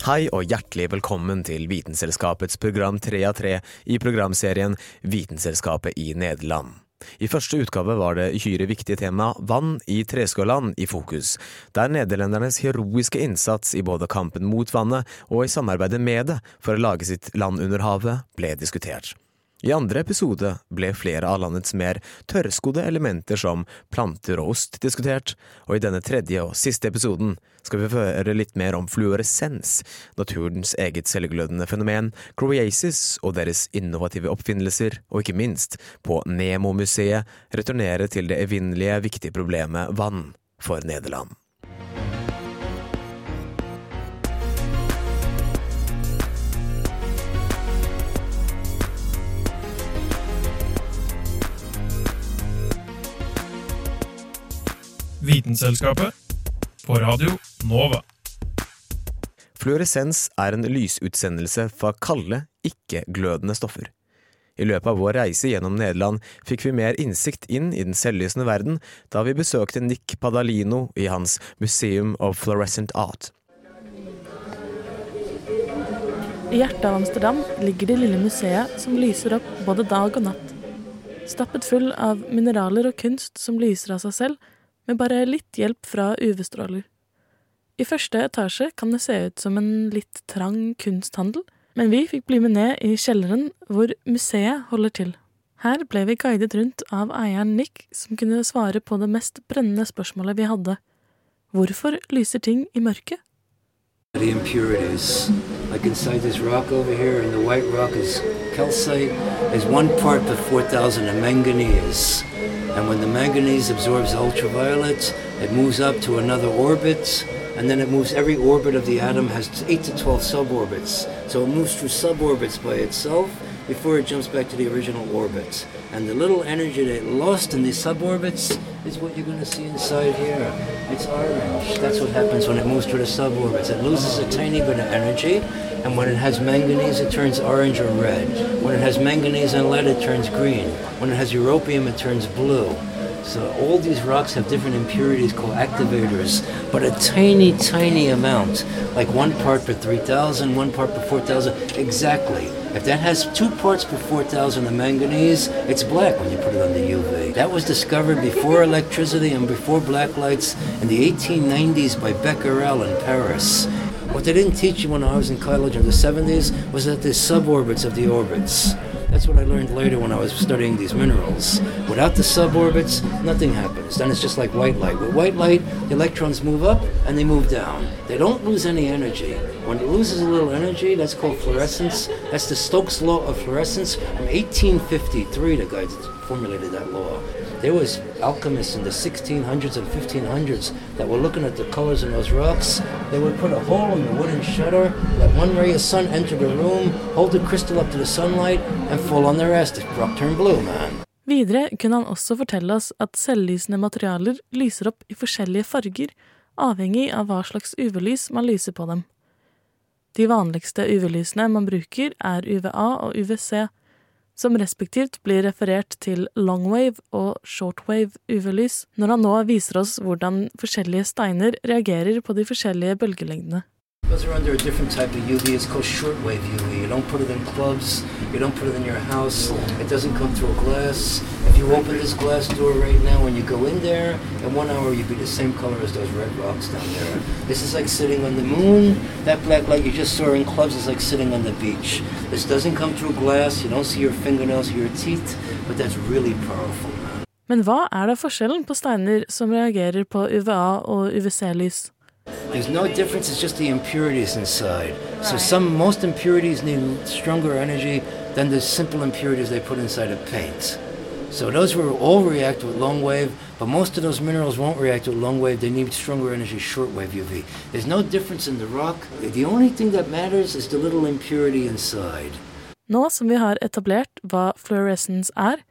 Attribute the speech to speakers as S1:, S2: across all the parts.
S1: Hei og hjertelig velkommen til Vitenselskapets program 3 av 3 i programserien Vitenselskapet i Nederland. I første utgave var det uhyre viktige tema vann i Treskåland i fokus, der nederlendernes heroiske innsats i både kampen mot vannet og i samarbeidet med det for å lage sitt land under havet ble diskutert. I andre episode ble flere av landets mer tørrskodde elementer som planter og ost diskutert, og i denne tredje og siste episoden skal vi høre litt mer om fluoresens, naturens eget selvglødende fenomen, Croasis og deres innovative oppfinnelser, og ikke minst, på Nemo-museet, returnere til det evinnelige viktige problemet vann for Nederland.
S2: Vitenselskapet på Radio Nova.
S1: Fluoresens er en lysutsendelse fra kalde, ikke-glødende stoffer. I løpet av vår reise gjennom Nederland fikk vi mer innsikt inn i den selvlysende verden da vi besøkte Nick Padalino i hans Museum of Fluorescent Art.
S3: I hjertet av Amsterdam ligger det lille museet som lyser opp både dag og natt. Stappet full av mineraler og kunst som lyser av seg selv, med bare litt hjelp fra UV-stråler. I første etasje kan det se ut som en litt trang kunsthandel, men vi fikk bli med ned i kjelleren hvor museet holder til. Her ble vi guidet rundt av eieren Nick, som kunne svare på det mest brennende spørsmålet vi hadde. Hvorfor lyser ting i mørket?
S4: The impurities, like inside this rock over here, and the white rock is calcite, is one part per 4,000 of manganese. And when the manganese absorbs ultraviolet, it moves up to another orbit, and then it moves, every orbit of the atom has 8 to 12 suborbits. So it moves through suborbits by itself before it jumps back to the original orbit. And the little energy that lost in these suborbits is what you're going to see inside here. It's orange. That's what happens when it moves through the suborbits. It loses a tiny bit of energy, and when it has manganese, it turns orange or red. When it has manganese and lead, it turns green. When it has europium, it turns blue. So all these rocks have different impurities called activators, but a tiny, tiny amount, like one part per 3,000, one part per 4,000, exactly. If that has two parts per 4,000 of manganese, it's black when you put it under UV. That was discovered before electricity and before black lights in the 1890s by Becquerel in Paris. What they didn't teach you when I was in college in the 70s was that there's suborbits of the orbits. That's what I learned later when I was studying these minerals. Without the suborbits, nothing happens. Then it's just like white light. With white light, the electrons move up and they move down. They don't lose any energy. When it loses a little energy, that's called fluorescence. That's the Stokes law of fluorescence from 1853. The guy formulated that law. There was alchemists in the 1600s and 1500s that were looking at the colors in those rocks. They would put a hole in the wooden shutter, let one ray of sun enter the room, hold the crystal up to the sunlight, and fall on the rest. The rock turned blue, man.
S3: Videre kunne han også fortelle oss at selvlysende materialer lyser opp i forskjellige farger, avhengig av hva slags UV-lys man lyser på dem. De vanligste UV-lysene man bruker, er UVA og UVC, som respektivt blir referert til longwave og shortwave UV-lys, når han nå viser oss hvordan forskjellige steiner reagerer på de forskjellige bølgelengdene.
S4: Those are under a different type of UV. It's called shortwave UV. You don't put it in clubs. You don't put it in your house. It doesn't come through glass. If you open this glass door right now and you go in there, in one hour you'd be the same color as those red rocks down there. This is like sitting on the moon. That black light you just saw in clubs is like sitting on the beach. This doesn't come through glass. You don't see your fingernails or your teeth, but that's really powerful.
S3: Men hva er da på steiner som reagerer på UVA og UVC-lys?
S4: There's no difference. It's just the impurities inside. So some most impurities need stronger energy than the simple impurities they put inside of paint. So those will all react with long wave, but most of those minerals won't react with long wave. They need stronger energy short wave UV. There's no difference in the rock. The only thing that matters is the little impurity inside.
S3: Nå som vi har etablert hva fluorescence er,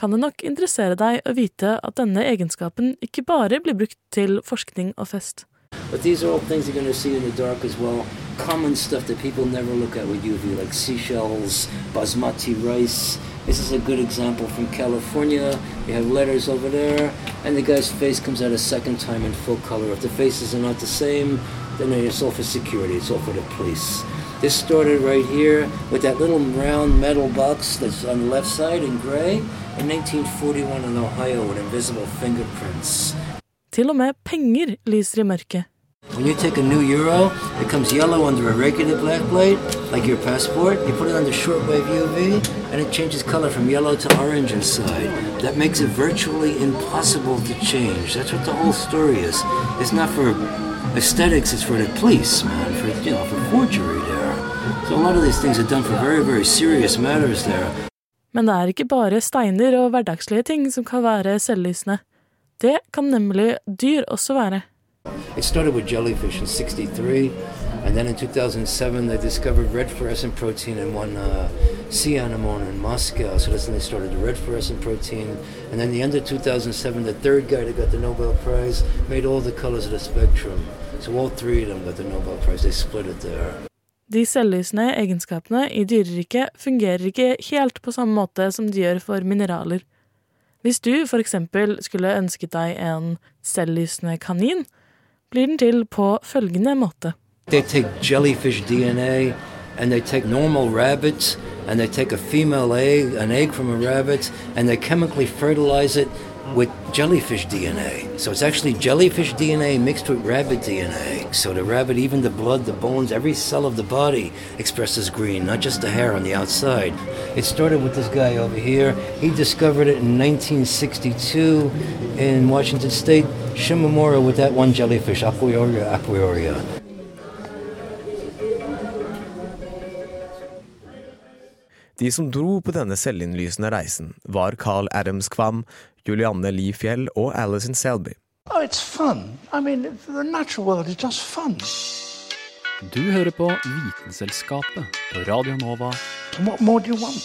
S3: kan det nok interessere deg å vite at denne egenskapen ikke bare blir brukt til forskning og fest.
S4: But these are all things you're going to see in the dark as well. Common stuff that people never look at with UV, like seashells, basmati rice. This is a good example from California. You have letters over there, and the guy's face comes out a second time in full color. If the faces are not the same, then it's all for security, it's all for the police. This started right here with that little round metal box that's on the left side in gray in 1941 in Ohio with invisible fingerprints.
S3: Til og med penger lyser i mørket.
S4: When you take a new euro, it comes yellow under a regular black light, like your passport. You put it under shortwave UV, and it changes color from yellow to orange inside. That makes it virtually impossible to change. That's what the whole story is. It's not for aesthetics, it's for the police, man, for you know, for forgery there. So a lot of these things are done for very, very serious matters there.
S3: Men det er ikke bare steiner og hverdagslige ting som kan være selvlysende. Det kan nemlig dyr også være.
S4: It started with jellyfish in 63, and then in 2007 they discovered red fluorescent protein in one uh, sea anemone in Moscow. So that's when they started the red fluorescent protein. And then the end of 2007, the third guy that got the Nobel Prize made all the colors of the spectrum. So all three of them got the Nobel Prize. They split it there.
S3: De selvlysende egenskapene i dyreriket fungerer ikke helt på samme måte som de gjør for mineraler. Hvis du eksempel skulle ønsket deg en selvlysende kanin, blir den til på følgende måte.
S4: They take jellyfish DNA and they take normal rabbits and they take a female egg, an egg from a rabbit, and they chemically fertilize it with jellyfish DNA. So it's actually jellyfish DNA mixed with rabbit DNA. So the rabbit, even the blood, the bones, every cell of the body expresses green, not just the hair on the outside. It started with this guy over here. He discovered it in 1962 in Washington State, Shimomura with that one jellyfish, Aequorea aequorea.
S1: De som dro på denne selvinnlysende reisen, var Carl Adams Kvam, Julianne Li Fjell og Alison Selby.
S5: Oh, it's fun. I mean, the natural world is just fun.
S6: Du hører på Vitenselskapet på Radio Nova.
S5: What more do you want?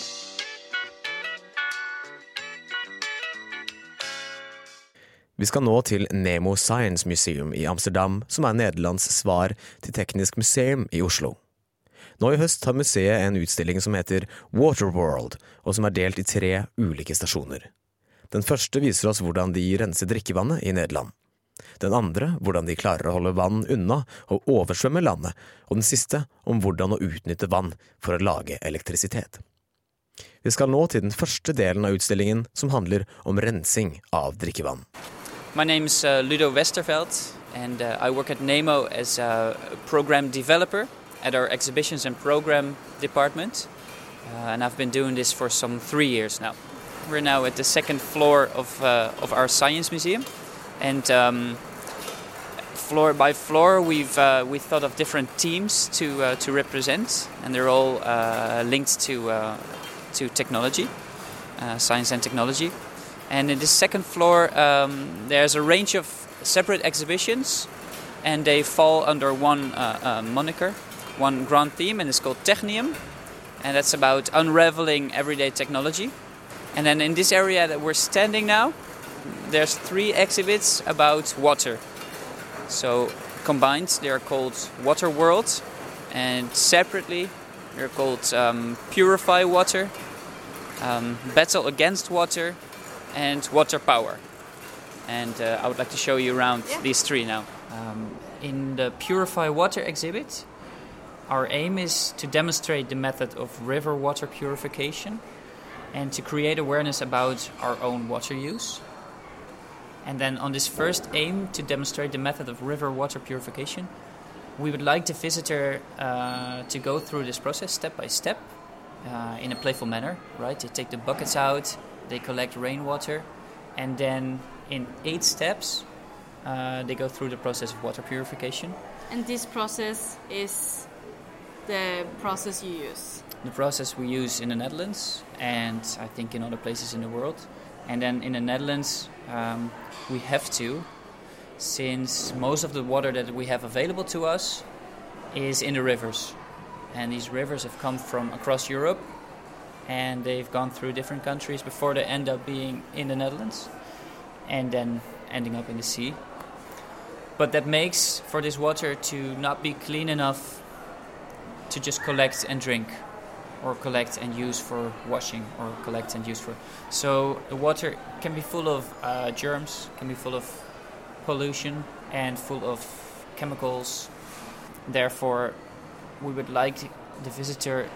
S1: Vi skal nå til Nemo Science Museum i Amsterdam, som er Nederlands svar til Teknisk museum i Oslo. Nå i høst har museet en utstilling som heter Waterworld, og som er delt i tre ulike stasjoner. Den første viser oss hvordan de renser drikkevannet i Nederland. Den andre hvordan de klarer å holde vann unna og oversvømme landet, og den siste om hvordan å utnytte vann for å lage elektrisitet. Vi skal nå til den første delen av utstillingen, som handler om rensing av drikkevann.
S7: My name's uh, Ludo Westerveld, and uh, I work at NEMO as a program developer at our exhibitions and program department. Uh, and I've been doing this for some three years now. We're now at the second floor of, uh, of our science museum, and um, floor by floor, we've uh, we thought of different teams to uh, to represent, and they're all uh, linked to uh, to technology, uh, science and technology. And in the second floor, um, there's a range of separate exhibitions, and they fall under one moniker, one grand theme, and it's called Technium, and that's about unraveling everyday technology. And then in this area that we're standing now, there's three exhibits about water. So combined, they are called Water World, and separately, they're called um, Purify Water, um, Battle Against Water, and Water Power. And uh, I would like to show you around these three now. Um, in the Purify Water exhibit, our aim is to demonstrate the method of river water purification and to create awareness about our own water use. And then on this first aim to demonstrate the method of river water purification, we would like the visitor uh, to go through this process step by step uh, in a playful manner, right? They take the buckets out, they collect rainwater, and then in eight steps, uh, they go through the process of water purification.
S8: And this process is the process you use.
S7: The process we use in the Netherlands and I think in other places in the world. And then in the Netherlands, um, we have to, since most of the water that we have available to us is in the rivers. And these rivers have come from across Europe and they've gone through different countries before they end up being in the Netherlands and then ending up in the sea. But that makes for this water to not be clean enough to just collect and drink or collect and use for washing or collect and use for so the water can be full of uh, germs can be full of pollution and full of chemicals. Therefore we would like the visitor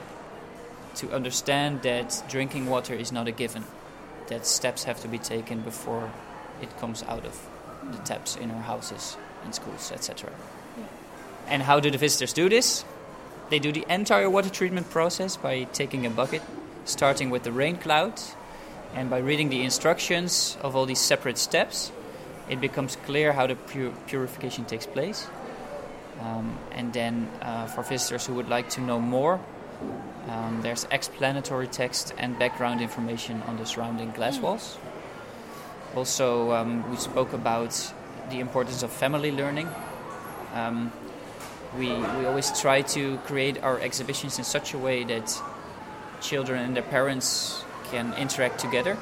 S7: to understand that drinking water is not a given that steps have to be taken before it comes out of the taps in our houses in schools etc and how do the visitors do this they do the entire water treatment process by taking a bucket, starting with the rain cloud, and by reading the instructions of all these separate steps, it becomes clear how the pur- purification takes place. Um, and then, uh, for visitors who would like to know more, um, there's explanatory text and background information on the surrounding glass walls. Also, um, we spoke about the importance of family learning. Um, we, we always try to create our exhibitions in such a way that children and their parents can interact together,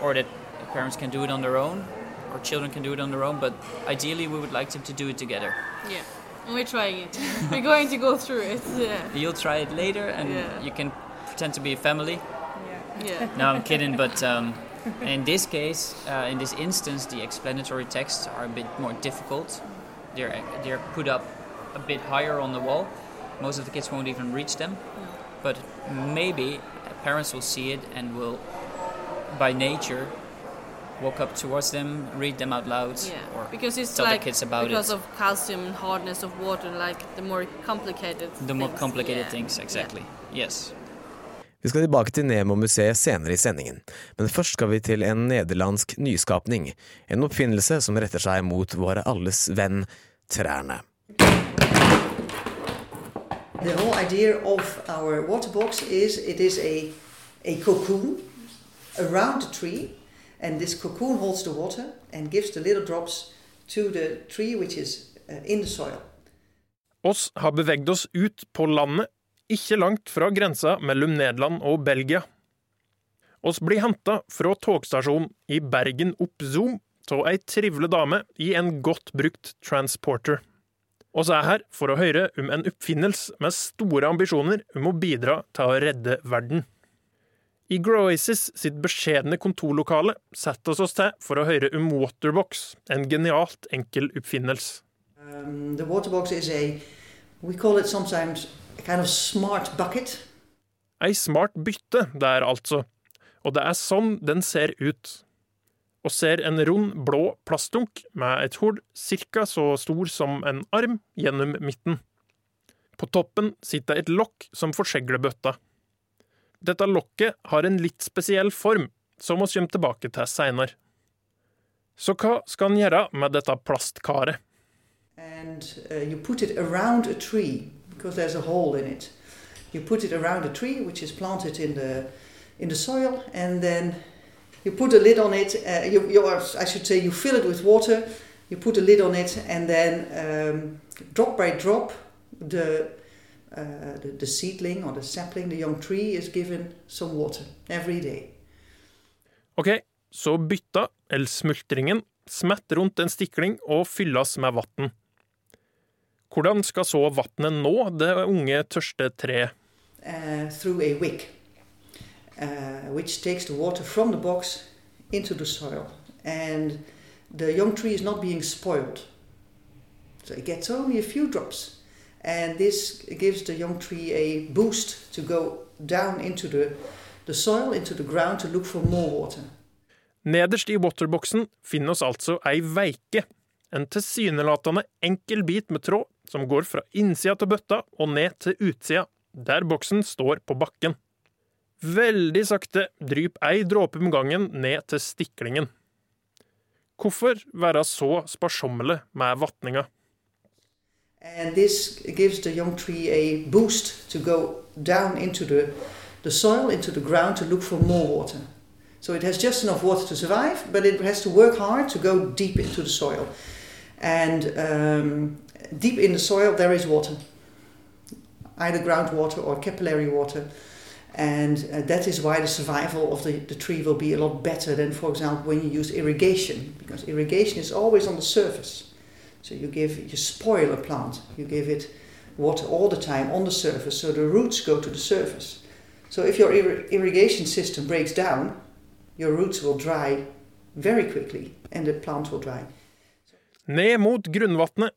S7: or that parents can do it on their own, or children can do it on their own, but ideally we would like them to do it together.
S8: Yeah, and we're trying it. we're going to go through it. Yeah.
S7: You'll try it later, and
S8: Yeah.
S7: you can pretend to be a family.
S8: Yeah.
S7: No, I'm kidding, but um, in this case, uh, in this instance, the explanatory texts are a bit more difficult. They're, they're put up a bit higher on the wall. Most of the kids won't even reach them. But maybe parents will see it and will, by nature, walk up towards them, read them out loud,
S8: Yeah,
S7: or
S8: because it's
S7: tell
S8: like
S7: the kids about
S8: because
S7: it.
S8: of calcium and hardness of water, like the more complicated.
S7: the more
S8: things,
S7: complicated
S8: yeah.
S7: things, exactly. Yes.
S1: Vi skal tilbake til Nemo-museet senere i sendingen, men først skal vi til en nederlandsk nyskapning. En oppfinnelse som retter seg mot våre alles venn trærne.
S9: The whole idea of our water box is it is a, a cocoon around the tree, and this cocoon holds the water and gives the little drops to the tree, which is uh, in the soil.
S2: Oss har bevegd oss ut på landet, ikke langt fra grensa mellom Nederland og Belgia. Oss blir henta fra togstasjonen i Bergen opp Zoom av ei trivelig dame i en godt brukt transporter. Oss er jeg her for å høre om en oppfinnelse med store ambisjoner om å bidra til å redde verden. I Groasis sitt beskjedne kontorlokale setter oss oss til for å høre om Waterbox, en genialt enkel oppfinnelse.
S9: Um, the water is a, we call it sometimes a kind of smart bucket.
S2: Ei smart bytte der, altså. Og det er sånn den ser ut. Og ser en rund, blå plastdunk med et hull ca. så stor som en arm gjennom midten. På toppen sitter et lokk som forsegler bøtta. Dette lokket har en litt spesiell form, som vi kommer tilbake til seinere. Så hva skal en gjøre med dette plastkaret?
S9: and uh, you put it around a tree because there's a hole in it. You put it around a tree which is planted in the in you put a lid on it. Uh, you, you are, I should say, you fill it with water. You put a lid on it, and then um, drop by drop, the, uh, the the seedling or the sapling, the young tree, is given some water every day.
S2: Ok, så bytta, eller smultringen, smett rundt en stikling og fylles med vann. Hvordan skal så vannet nå det unge, tørste treet?
S9: uh, through a wick, uh, which takes the water from the box into the soil. And the young tree is not being spoiled. So it gets only a few drops. And this gives the young tree a boost to go down into the, the soil, into the ground to look for more water.
S2: Nederst i waterboxen oss altså ei veike, en tilsynelatende enkel bit med tråd som går fra innsida til bøtta og ned til utsida, der boksen står på bakken. Veldig sakte dryp ei dråpe om gangen ned til stiklingen. Hvorfor være så sparsommelig med vatninga?
S9: And this gives the young tree a boost to go down into the, the soil, into for more water. So it has just enough water to survive, but it has to work hard to go deep into the soil. And um, deep in the soil, there is water, either groundwater or capillary water. And uh, that is why the survival of the, the tree will be a lot better than, for example, when you use irrigation, because irrigation is always on the surface. So you give you spoil a plant, you give it water all the time on the surface, so the roots go to the surface. So if your ir- irrigation system breaks down, your roots will dry very quickly, and the plant will dry.
S2: Ned mot grunnvannet.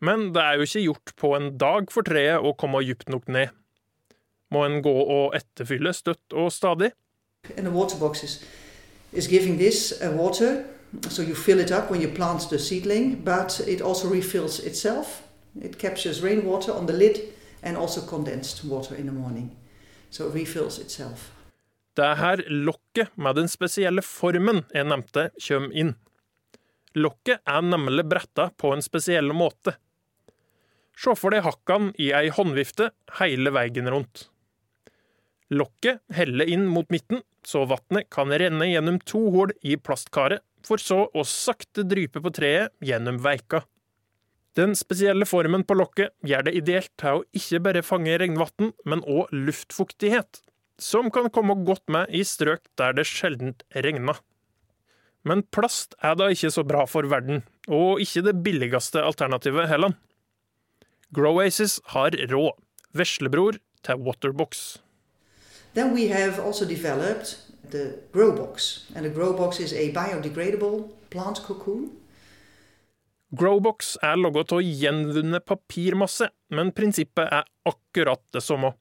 S2: Men det er jo ikke gjort på en dag for treet å komme dypt nok ned. Må en gå og etterfylle støtt og stadig?
S9: Water so you fill it up when you plant the seedling, but it also refills itself. It captures rainwater on the lid and also condensed water in the morning. So it refills itself.
S2: Det er her lokket med den spesielle formen jeg nevnte, kommer inn. Lokket er nemlig bretta på en spesiell måte. Se for deg hakkene i ei håndvifte hele veien rundt. Lokket heller inn mot midten, så vannet kan renne gjennom to hull i plastkaret, for så å sakte drype på treet gjennom veika. Den spesielle formen på lokket gjør det ideelt til å ikke bare fange regnvann, men òg luftfuktighet, som kan komme godt med i strøk der det sjeldent regner. Men plast er da ikke så bra for verden, og ikke det billigste alternativet heller. Growaces har råd, veslebror til Waterbox.
S9: Then we have also developed the grow box, and the grow box is a biodegradable plant cocoon.
S2: Growbox er logget til å gjenvunne papirmasse, men prinsippet er akkurat det samme.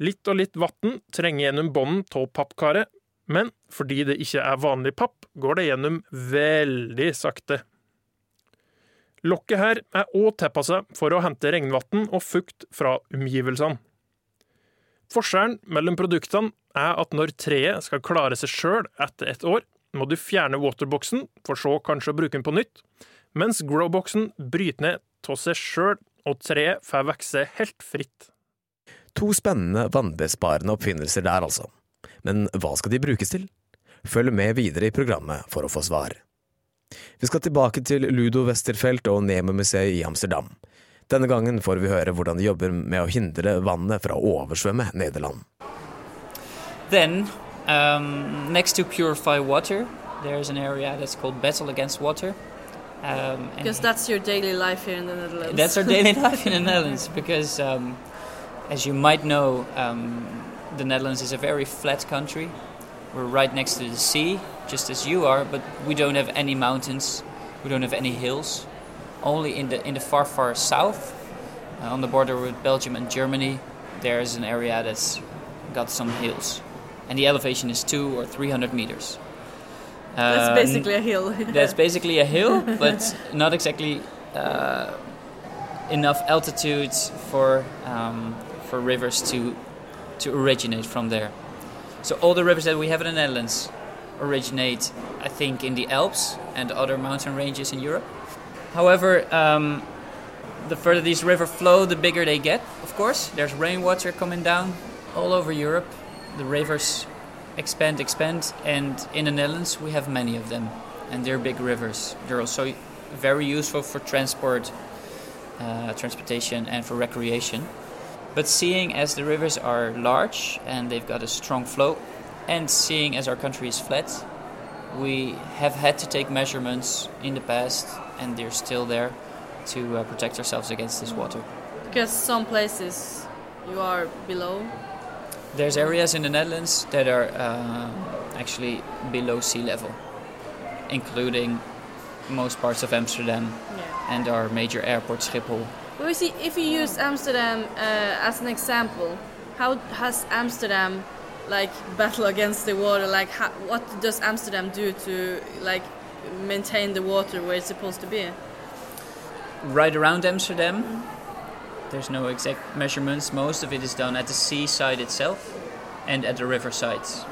S2: Litt og litt vann trenger gjennom bånden av pappkaret, men fordi det ikke er vanlig papp, går det gjennom veldig sakte. Lokket her er òg tilpassa for å hente regnvann og fukt fra omgivelsene. Forskjellen mellom produktene er at når treet skal klare seg sjøl etter et år, må du fjerne waterboxen, for så kanskje å bruke den på nytt, mens growboxen bryter ned av seg sjøl, og treet får vokse helt fritt.
S1: To spennende vannbesparende oppfinnelser der, altså. Men hva skal de brukes til? Følg med videre i programmet for å få svar. Vi skal tilbake til Ludo Westerfelt og Nemo-museet i Amsterdam. Denne gangen får vi høre hvordan de jobber med å hindre vannet fra å oversvømme Nederland.
S7: Then, um, next to purify water, there's an area that's called Battle Against Water. Um,
S8: Because that's your daily life here in the Netherlands.
S7: that's our daily life in the Netherlands. Because, um, as you might know, um, the Netherlands is a very flat country. We're right next to the sea, just as you are, but we don't have any mountains. We don't have any hills. Only in the in the far far south, uh, on the border with Belgium and Germany, there's an area that's got some hills, and the elevation is two or three hundred meters.
S8: That's
S7: Uh,
S8: basically a hill.
S7: that's basically a hill, but not exactly uh, enough altitude for um, for rivers to to originate from there. So all the rivers that we have in the Netherlands originate, I think, in the Alps and other mountain ranges in Europe. However, um, the further these rivers flow, the bigger they get. Of course, there's rainwater coming down all over Europe. The rivers expand, expand, and in the Netherlands we have many of them, and they're big rivers. They're also very useful for transport, uh, transportation, and for recreation. But seeing as the rivers are large and they've got a strong flow, and seeing as our country is flat, we have had to take measurements in the past, and they're still there to uh, protect ourselves against this water.
S8: Because some places you are below.
S7: There's areas in the Netherlands that are uh, actually below sea level, including most parts of Amsterdam
S8: Yeah.
S7: and our major airport Schiphol.
S8: But we see, if you use Amsterdam uh, as an example, how has Amsterdam like battle against the water? Like, how, what does Amsterdam do to like maintain the water where it's supposed to be?
S7: Right around Amsterdam, there's no exact measurements. Most of it is done at the seaside itself and at the river sides.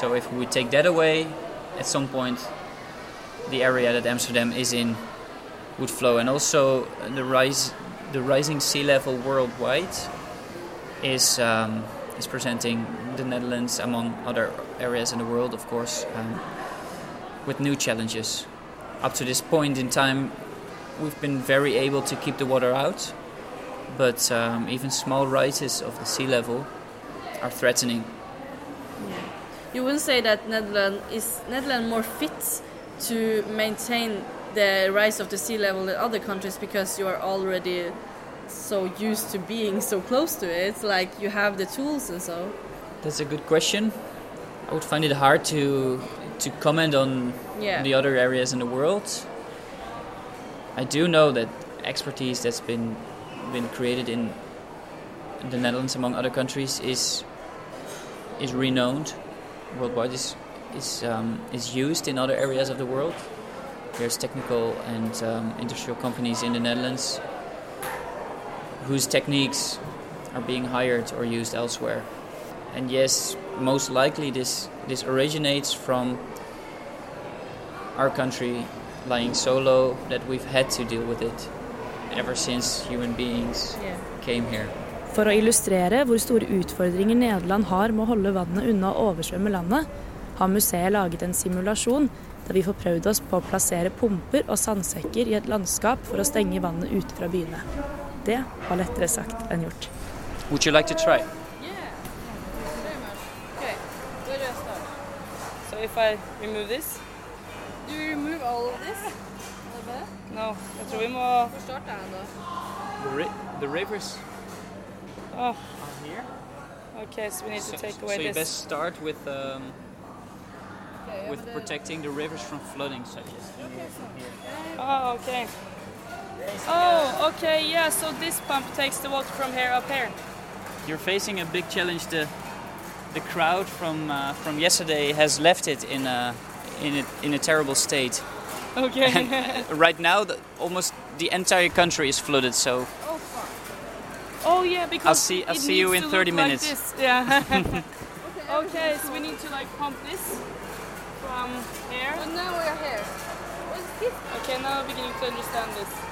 S7: So if we take that away, at some point, the area that Amsterdam is in would flow, and also the rise, the rising sea level worldwide is um, is presenting the Netherlands among other areas in the world, of course, um, with new challenges. Up to this point in time, we've been very able to keep the water out, but um, even small rises of the sea level are threatening.
S8: You wouldn't say that Netherlands is Netherlands more fit to maintain the rise of the sea level in other countries because you are already so used to being so close to it like you have the tools and so
S7: That's a good question. I would find it hard to to comment on
S8: Yeah.
S7: the other areas in the world. I do know that expertise that's been been created in the Netherlands among other countries is is renowned worldwide. is is um, is used in other areas of the world. There's technical and um, industrial companies in the Netherlands whose techniques are being hired or used elsewhere. And yes, most likely this this originates from our country lying so low that we've had to deal with it ever since human beings
S8: Yeah.
S7: came here.
S10: For å illustrere hvor store utfordringer Nederland har med å holde vannet unna å oversvømme landet, har museet laget en simulasjon der vi får prøvd oss på å plassere pumper og sandsekker i et landskap for å stenge vannet ute fra byene. Det var lettere sagt enn gjort.
S7: Would you like to try? Yeah.
S8: Okay, where do I start?
S11: So if I remove this?
S8: Do you remove all of this?
S11: No, jeg tror vi må
S8: Hvor starter jeg da?
S7: The, ri- the rivers
S11: Oh,
S7: are here.
S11: okay, so we need to
S7: So,
S11: take
S7: so
S11: away
S7: you
S11: this.
S7: best start with um,
S8: Okay,
S7: with protecting the rivers from flooding, such as
S11: Oh, okay. Oh, okay, yeah, so this pump takes the water from here up here.
S7: You're facing a big challenge. The the crowd from uh, from yesterday has left it in a in a, in a terrible state.
S11: Okay.
S7: And right now, the, almost the entire country is flooded. So
S11: oh, yeah, because
S7: I'll see- I'll
S11: it
S7: see you
S11: needs
S7: in
S11: to
S7: 30
S11: look like
S7: minutes.
S11: this, Yeah. okay, so we need to like pump this from here.
S8: But now we are here. What's this?
S11: Okay, now I'm beginning to understand this.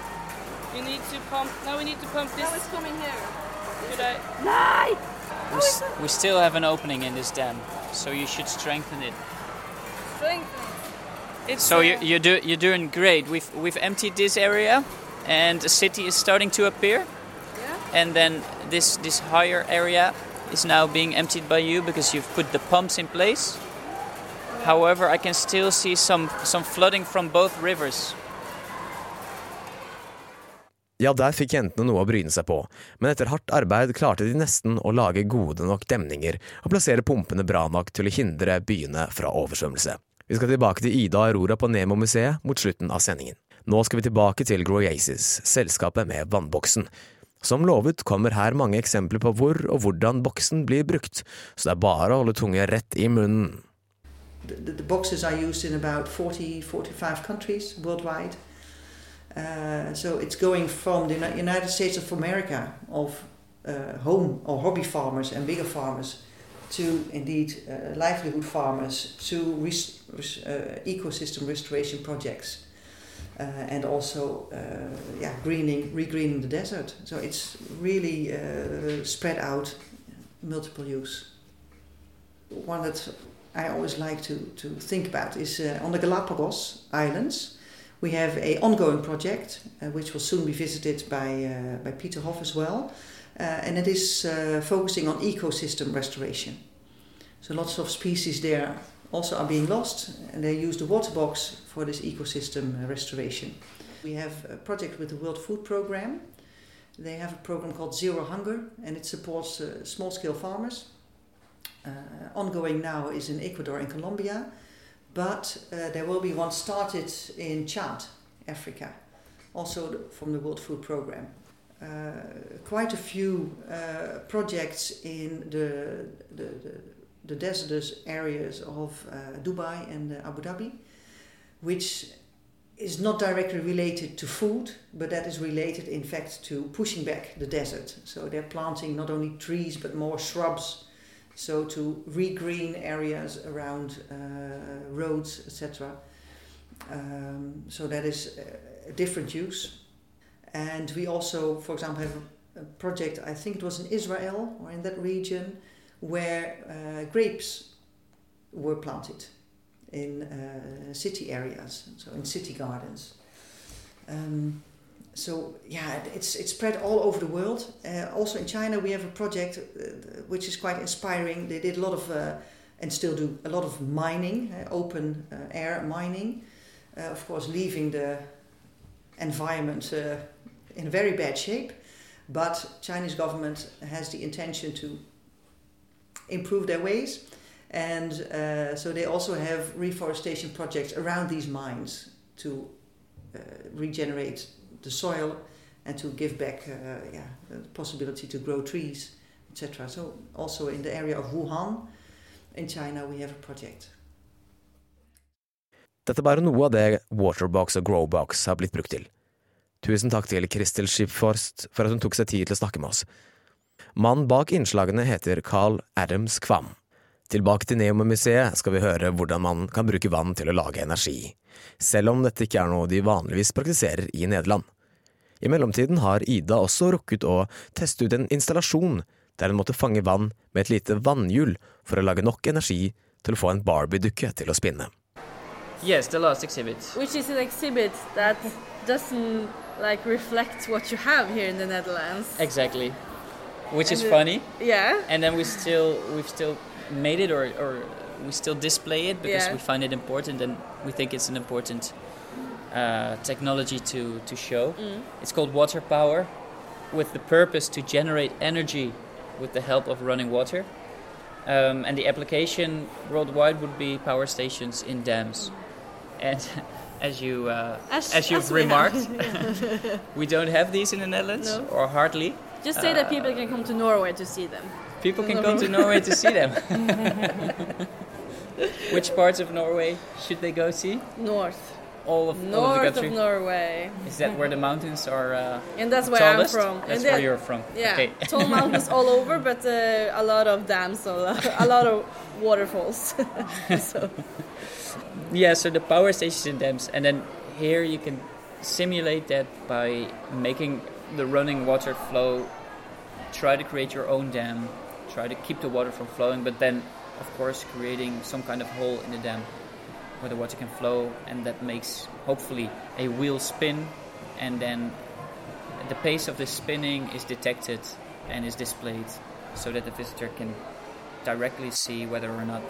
S11: You need to pump. Now we need to pump this.
S8: Now it's coming here.
S11: Should I?
S7: we, s- we still have an opening in this dam. So you should strengthen it.
S8: Strengthen.
S11: It's
S7: So
S11: uh,
S7: you you do you're doing great. We've we've emptied this area, and the city is starting to appear.
S8: Yeah.
S7: And then this this higher area is now being emptied by you because you've put the pumps in place. However, I can still see some some flooding from both rivers.
S1: Ja, der fikk jentene noe å bryne seg på, men etter hardt arbeid klarte de nesten å lage gode nok demninger og plassere pumpene bra nok til å hindre byene fra oversvømmelse. Vi skal tilbake til Ida og Aurora på Nemo-museet mot slutten av sendingen. Nå skal vi tilbake til Groyaces, selskapet med vannboksen. Som lovet kommer her mange eksempler på hvor og hvordan boksen blir brukt, så det er bare å holde tunga rett i munnen.
S9: The, the, the Uh, so it's going from the United States of America, of uh, home or hobby farmers and bigger farmers, to indeed uh, livelihood farmers, to res- res- uh, ecosystem restoration projects, uh, and also uh, yeah, greening, regreening the desert. So it's really spread out, multiple use. One that I always like to, to think about is on the Galapagos Islands. We have a ongoing project uh, which will soon be visited by, uh, by Pieter Hoff as well, uh, and it is focusing on ecosystem restoration. So lots of species there also are being lost, and they use the water box for this ecosystem restoration. We have a project with the World Food Programme. They have a program called Zero Hunger, and it supports uh, small-scale farmers. Uh, ongoing now is in Ecuador and Colombia, but uh, there will be one started in Chad, Africa, also from the World Food Programme. Uh, quite a few uh, projects in the, the, the, the areas of uh, Dubai and uh, Abu Dhabi, which is not directly related to food, but that is related, in fact, to pushing back the desert. So they're planting not only trees but more shrubs, so to regreen areas around uh, roads, etc. Um, so that is a, different use. And we also, for example, have a, a project, I think it was in Israel or in that region, where uh, grapes were planted in uh, city areas, so in city gardens. Um, so yeah, it's it's spread all over the world. Uh, also in China, we have a project uh, which is quite inspiring. They did a lot of uh, and still do a lot of mining, uh, open uh, air mining. Uh, of course, leaving the environment in a very bad shape. But Chinese government has the intention to improve their ways, and so they also have reforestation projects around these mines to regenerate the soil and to give back uh, yeah, the possibility to grow trees, etc. So also in the area of Wuhan in China we have a project.
S1: Dette bare noe av det Waterbox og Growbox har blitt brukt til. Tusen takk til Kristel Schipforst for at hun tok seg tid til å snakke med oss. Mannen bak innslagene heter Carl Adams Kvam. Tilbake til Neomuseet skal vi høre hvordan man kan bruke vann til å lage energi, selv om dette ikke er noe de vanligvis praktiserer i Nederland. I mellomtiden har Ida også rukket å teste ut en installasjon der hun måtte fange vann med et lite vannhjul for å lage nok energi til å få en Barbie-dukke til å spinne.
S7: Yes, the last exhibit.
S8: Which is an exhibit that doesn't like reflect what you have here in the Netherlands.
S7: Exactly. Which
S8: And
S7: is
S8: the-
S7: funny.
S8: Yeah.
S7: And then we still we've still made it or, or we still display it because
S8: Yeah.
S7: we find it important and we think it's an important uh, technology to, to show.
S8: Mm.
S7: It's called water power with the purpose to generate energy with the help of running water. Um, and the application worldwide would be power stations in dams. And as you uh,
S8: As-
S7: as you've
S8: as
S7: remarked, we don't have these in the Netherlands
S8: No.
S7: or hardly.
S8: Just say that
S7: Uh,
S8: people can come to Norway to see them.
S7: People can come to Norway to see them. Which parts of Norway should they go see?
S8: North.
S7: All of, all of the
S8: North
S7: country.
S8: of Norway.
S7: Is that where the mountains are? Uh,
S8: And that's where
S7: tallest?
S8: I'm from.
S7: That's
S8: and
S7: where
S8: there-
S7: you're from.
S8: Yeah,
S7: Okay.
S8: tall mountains all over, but uh, a lot of dams, a lot, a lot of waterfalls. so
S7: yeah, so the power stations and dams, and then here you can simulate that by making the running water flow. Try to create your own dam. Try to keep the water from flowing, but then, of course, creating some kind of hole in the dam where the water can flow, and that makes hopefully a wheel spin, and then the pace of the spinning is detected and is displayed, so that the visitor can directly see whether or not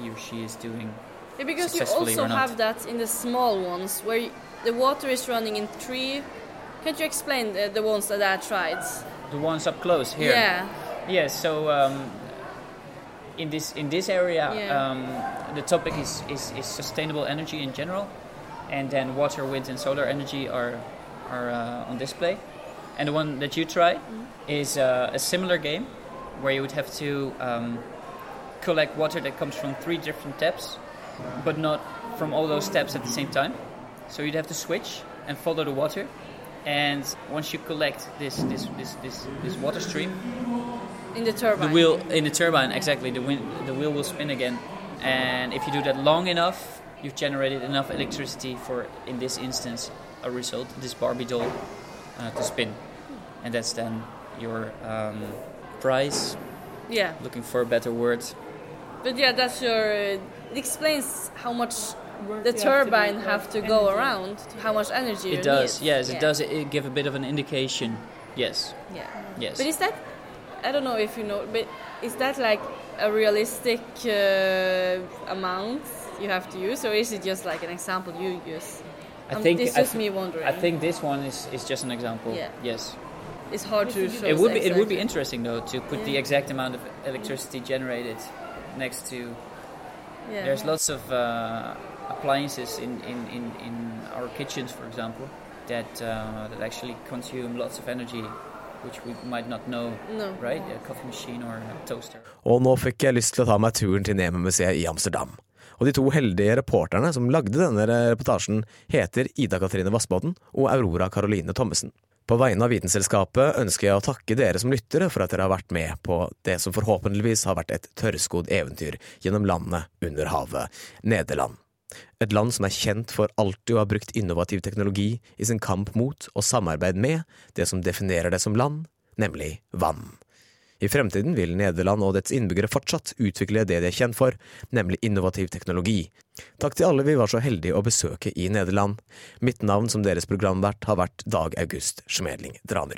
S7: he or she is doing
S8: Yeah, because you also have that in the small ones where you, the water is running in three. Can't you explain the, the ones that I tried?
S7: The ones up close here.
S8: Yeah.
S7: Yeah. So um, in this in this area,
S8: Yeah.
S7: um, the topic is, is is sustainable energy in general, and then water, wind, and solar energy are are uh, on display. And the one that you try
S8: Mm-hmm.
S7: is uh, a similar game, where you would have to um, collect water that comes from three different taps, but not from all those taps at the same time. So you'd have to switch and follow the water. And once you collect this this this this, this water stream,
S8: In the turbine.
S7: the wheel in the turbine exactly the wheel, the wheel will spin again. And if you do that long enough, you've generated enough electricity for, in this instance, a result, this Barbie doll, uh, to spin. And that's then your um, prize.
S8: Yeah.
S7: Looking for a better word.
S8: But yeah, that's your. Uh, it explains how much
S11: Work
S8: the
S11: you have to
S8: turbine have to go
S11: energy.
S8: around, how much energy
S7: It does,
S8: need.
S7: yes,
S8: Yeah.
S7: it does it give a bit of an indication. Yes.
S8: Yeah.
S7: Yes.
S8: But is that? I don't know if you know, but is that like a realistic uh, amount you have to use, or is it just like an example you use?
S7: I
S8: Um,
S7: think
S8: it's just
S7: th-
S8: me wondering.
S7: I think this one is, is just an example.
S8: Yeah.
S7: Yes.
S8: It's hard to show.
S7: It would be it would be interesting though to put the exact amount of electricity generated next to.
S8: Yeah.
S7: There's lots of uh, appliances in, in, in, in our kitchens, for example, that uh, that actually consume lots of energy, which we might not know,
S8: No.
S7: right? A coffee machine or a toaster.
S1: Og nå fikk jeg lyst til å ta meg turen til Nemo-museet i Amsterdam. Og de to heldige reporterne som lagde denne reportasjen, heter Ida Katrine Vassbotn og Aurora Caroline Thommessen. På vegne av Vitenselskapet ønsker jeg å takke dere som lyttere for at dere har vært med på det som forhåpentligvis har vært et tørrskodd eventyr gjennom landet under havet, Nederland. Et land som er kjent for alltid å ha brukt innovativ teknologi i sin kamp mot og samarbeid med det som definerer det som land, nemlig vann. I fremtiden vil Nederland og dets innbyggere fortsatt utvikle det de er kjent for, nemlig innovativ teknologi. Takk til alle vi var så heldige å besøke i Nederland. Mitt navn som deres programvert har vært Dag August Schmedling Dramer.